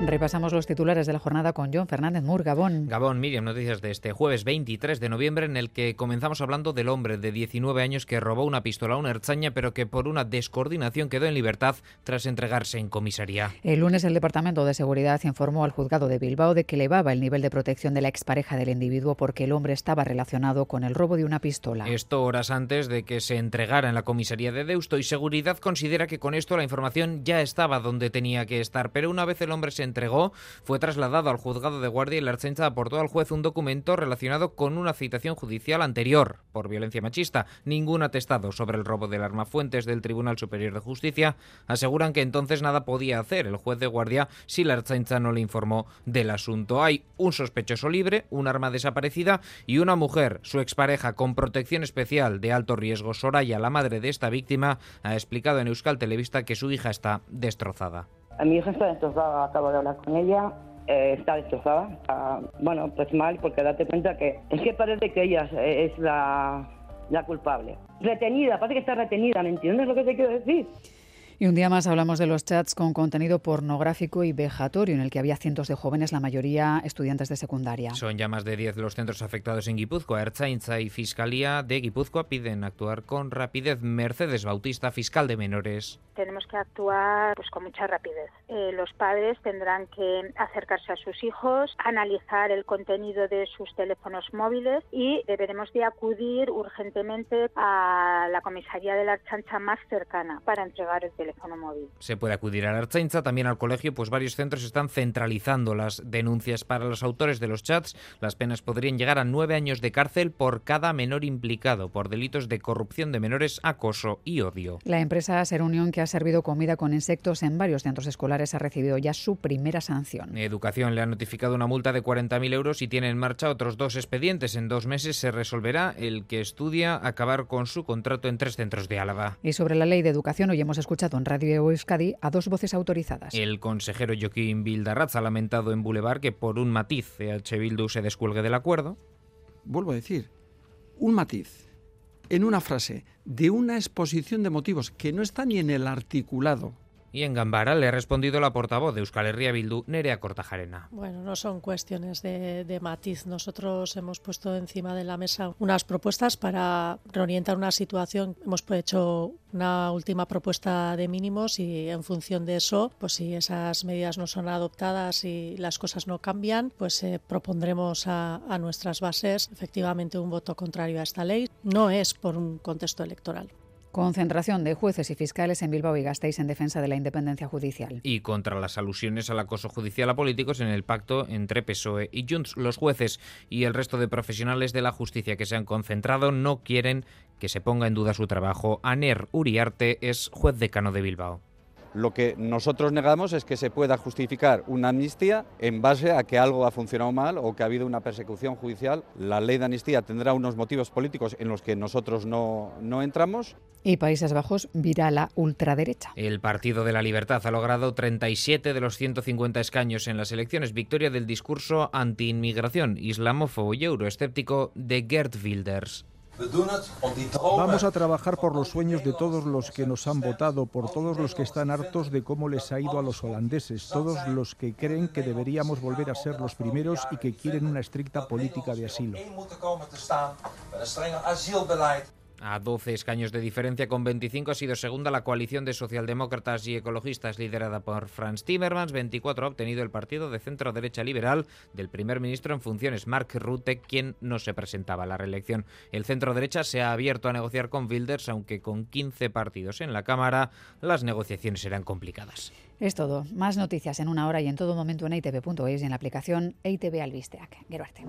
Repasamos los titulares de la jornada con John Fernández Mur, Gabón. Gabón, Miriam, noticias de este jueves 23 de noviembre en el que comenzamos hablando del hombre de 19 años que robó una pistola a una herchaña pero que por una descoordinación quedó en libertad tras entregarse en comisaría. El lunes el Departamento de Seguridad informó al juzgado de Bilbao de que elevaba el nivel de protección de la expareja del individuo porque el hombre estaba relacionado con el robo de una pistola. Esto horas antes de que se entregara en la comisaría de Deusto y Seguridad considera que con esto la información ya estaba donde tenía que estar, pero una vez el hombre se entregó, fue trasladado al juzgado de guardia y la Archencha aportó al juez un documento relacionado con una citación judicial anterior por violencia machista. Ningún atestado sobre el robo del arma. Fuentes del Tribunal Superior de Justicia aseguran que entonces nada podía hacer el juez de guardia si la Archencha no le informó del asunto. Hay un sospechoso libre, un arma desaparecida y una mujer, su expareja con protección especial de alto riesgo. Soraya, la madre de esta víctima, ha explicado en Euskal Televista que su hija está destrozada. Mi hija está destrozada, acabo de hablar con ella. eh, está destrozada, está, bueno, pues mal, porque date cuenta que es que parece que ella es la, la culpable. Retenida, parece que está retenida, ¿me entiendes lo que te quiero decir? Y un día más hablamos de los chats con contenido pornográfico y vejatorio en el que había cientos de jóvenes, la mayoría estudiantes de secundaria. Son ya más de 10 los centros afectados en Guipúzcoa. Ertzaintza y Fiscalía de Guipúzcoa piden actuar con rapidez. Mercedes Bautista, fiscal de menores. tenemos que actuar pues con mucha rapidez. Eh, los padres tendrán que acercarse a sus hijos, analizar el contenido de sus teléfonos móviles y deberemos de acudir urgentemente a la comisaría de la Archancha más cercana para entregar el teléfono móvil. Se puede acudir a la Ertzaintza, también al colegio, pues varios centros están centralizando las denuncias para los autores de los chats. Las penas podrían llegar a nueve años de cárcel por cada menor implicado por delitos de corrupción de menores, acoso y odio. La empresa Ser Unión, que ha servido comida con insectos en varios centros escolares, ha recibido ya su primera sanción. Educación le ha notificado una multa de 40.000 euros y tiene en marcha otros dos expedientes. En dos meses se resolverá el que estudia acabar con su contrato en tres centros de Álava. Y sobre la ley de educación, hoy hemos escuchado en Radio Euskadi a dos voces autorizadas. El consejero Joaquín Bildarratz ha lamentado en Boulevard que por un matiz EH Bildu se descuelgue del acuerdo. vuelvo a decir, un matiz en una frase de una exposición de motivos que no está ni en el articulado. Y en Gambara le ha respondido la portavoz de Euskal Herria Bildu, Nerea Cortajarena. Bueno, no son cuestiones de, de matiz. Nosotros hemos puesto encima de la mesa unas propuestas para reorientar una situación. Hemos hecho una última propuesta de mínimos y en función de eso, pues si esas medidas no son adoptadas y las cosas no cambian, pues eh, propondremos a, a nuestras bases efectivamente un voto contrario a esta ley. No es por un contexto electoral. Concentración de jueces y fiscales en Bilbao y Gasteiz en defensa de la independencia judicial. Y contra las alusiones al acoso judicial a políticos en el pacto entre PSOE y Junts. Los jueces y el resto de profesionales de la justicia que se han concentrado no quieren que se ponga en duda su trabajo. Aner Uriarte es juez decano de Bilbao. Lo que nosotros negamos es que se pueda justificar una amnistía en base a que algo ha funcionado mal o que ha habido una persecución judicial. La ley de amnistía tendrá unos motivos políticos en los que nosotros no, no entramos. Y Países Bajos vira la ultraderecha. El Partido de la Libertad ha logrado 37 de los 150 escaños en las elecciones, victoria del discurso anti-inmigración, islamófobo y euroescéptico de Gert Wilders. Vamos a trabajar por los sueños de todos los que nos han votado, por todos los que están hartos de cómo les ha ido a los holandeses, todos los que creen que deberíamos volver a ser los primeros y que quieren una estricta política de asilo. A 12 escaños de diferencia, con 25 ha sido segunda la coalición de socialdemócratas y ecologistas liderada por Franz Timmermans. 24 ha obtenido el partido de centro derecha liberal del primer ministro en funciones, Mark Rutte, quien no se presentaba a la reelección. El centro derecha se ha abierto a negociar con Wilders, aunque con 15 partidos en la Cámara las negociaciones serán complicadas. Es todo. Más noticias en una hora y en todo momento en itv.es y en la aplicación ITV Albisteac. Gero arte.